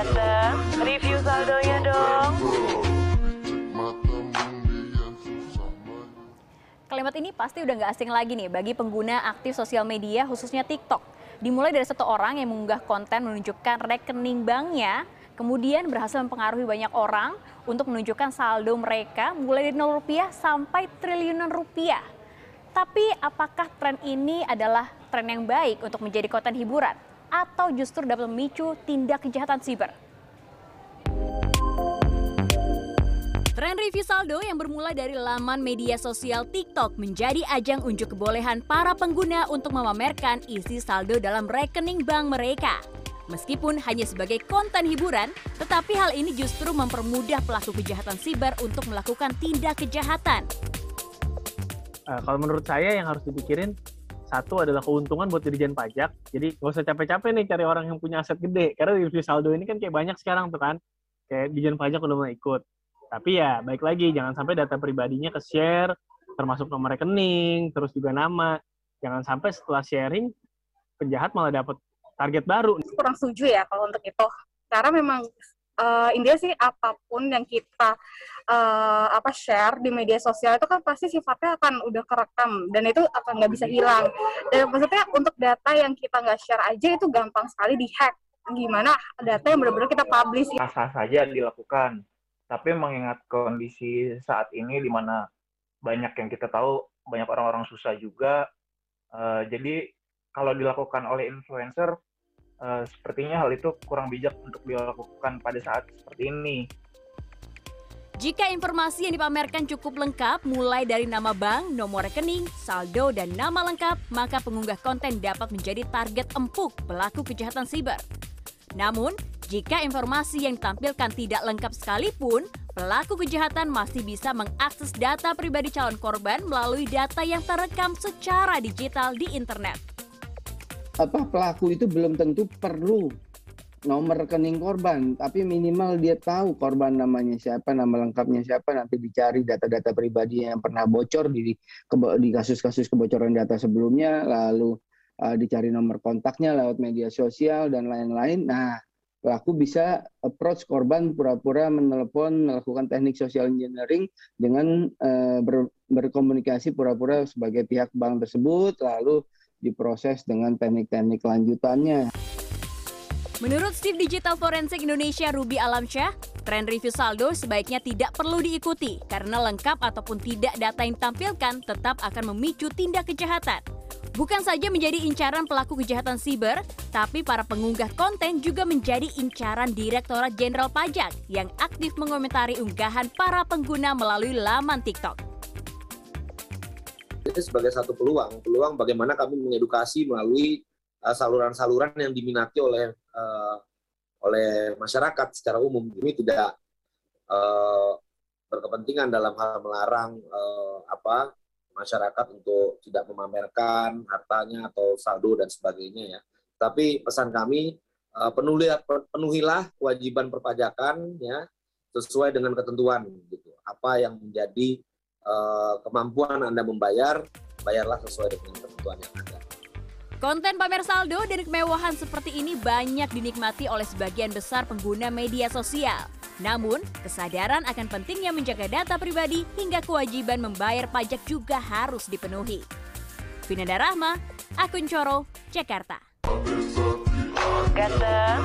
Ganteng, review saldonya dong. Kalimat ini pasti udah nggak asing lagi nih bagi pengguna aktif sosial media khususnya TikTok. Dimulai dari satu orang yang mengunggah konten menunjukkan rekening banknya, kemudian berhasil mempengaruhi banyak orang untuk menunjukkan saldo mereka mulai dari 0 rupiah sampai triliunan rupiah. Tapi apakah tren ini adalah tren yang baik untuk menjadi konten hiburan atau justru dapat memicu tindak kejahatan siber? Tren review saldo yang bermula dari laman media sosial TikTok menjadi ajang unjuk kebolehan para pengguna untuk memamerkan isi saldo dalam rekening bank mereka. Meskipun hanya sebagai konten hiburan, tetapi hal ini justru mempermudah pelaku kejahatan siber untuk melakukan tindak kejahatan. Uh, kalau menurut saya yang harus dipikirin satu adalah keuntungan buat dirijen pajak. Jadi nggak usah capek-capek nih cari orang yang punya aset gede. Karena review saldo ini kan kayak banyak sekarang tuh kan. Kayak dirijen pajak udah mulai ikut. Tapi ya baik lagi jangan sampai data pribadinya ke share termasuk nomor rekening, terus juga nama. Jangan sampai setelah sharing penjahat malah dapat target baru. Kurang setuju ya kalau untuk itu. Karena memang uh, India sih apa pun yang kita uh, apa share di media sosial itu kan pasti sifatnya akan udah kerekam dan itu akan nggak bisa hilang. Dan maksudnya untuk data yang kita nggak share aja itu gampang sekali dihack. Gimana data yang benar-benar kita publish? Sah-sah saja dilakukan tapi mengingat kondisi saat ini di mana banyak yang kita tahu banyak orang-orang susah juga uh, jadi kalau dilakukan oleh influencer uh, sepertinya hal itu kurang bijak untuk dilakukan pada saat seperti ini jika informasi yang dipamerkan cukup lengkap, mulai dari nama bank, nomor rekening, saldo, dan nama lengkap, maka pengunggah konten dapat menjadi target empuk pelaku kejahatan siber. Namun, jika informasi yang ditampilkan tidak lengkap sekalipun, pelaku kejahatan masih bisa mengakses data pribadi calon korban melalui data yang terekam secara digital di internet. Apa pelaku itu belum tentu perlu nomor rekening korban, tapi minimal dia tahu korban namanya siapa, nama lengkapnya siapa, nanti dicari data-data pribadi yang pernah bocor di di kasus-kasus kebocoran data sebelumnya, lalu uh, dicari nomor kontaknya lewat media sosial dan lain-lain. Nah, pelaku bisa approach korban pura-pura menelepon melakukan teknik social engineering dengan uh, ber, berkomunikasi pura-pura sebagai pihak bank tersebut lalu diproses dengan teknik-teknik lanjutannya. Menurut Steve Digital Forensik Indonesia Ruby Alamsyah, tren review saldo sebaiknya tidak perlu diikuti karena lengkap ataupun tidak data yang ditampilkan tetap akan memicu tindak kejahatan. Bukan saja menjadi incaran pelaku kejahatan siber, tapi para pengunggah konten juga menjadi incaran Direktorat Jenderal Pajak yang aktif mengomentari unggahan para pengguna melalui laman TikTok. Ini sebagai satu peluang, peluang bagaimana kami mengedukasi melalui uh, saluran-saluran uh, yang diminati oleh uh, oleh masyarakat secara umum. Ini tidak uh, berkepentingan dalam hal melarang uh, apa masyarakat untuk tidak memamerkan hartanya atau saldo dan sebagainya ya. Tapi pesan kami eh, penuhilah, penuhilah kewajiban perpajakan ya sesuai dengan ketentuan gitu. Apa yang menjadi uh, kemampuan Anda membayar, bayarlah sesuai dengan ketentuan yang ada. Konten pamer saldo dan kemewahan seperti ini banyak dinikmati oleh sebagian besar pengguna media sosial. Namun, kesadaran akan pentingnya menjaga data pribadi hingga kewajiban membayar pajak juga harus dipenuhi. Vinanda Rahma, akun Coro, Jakarta. Ganteng.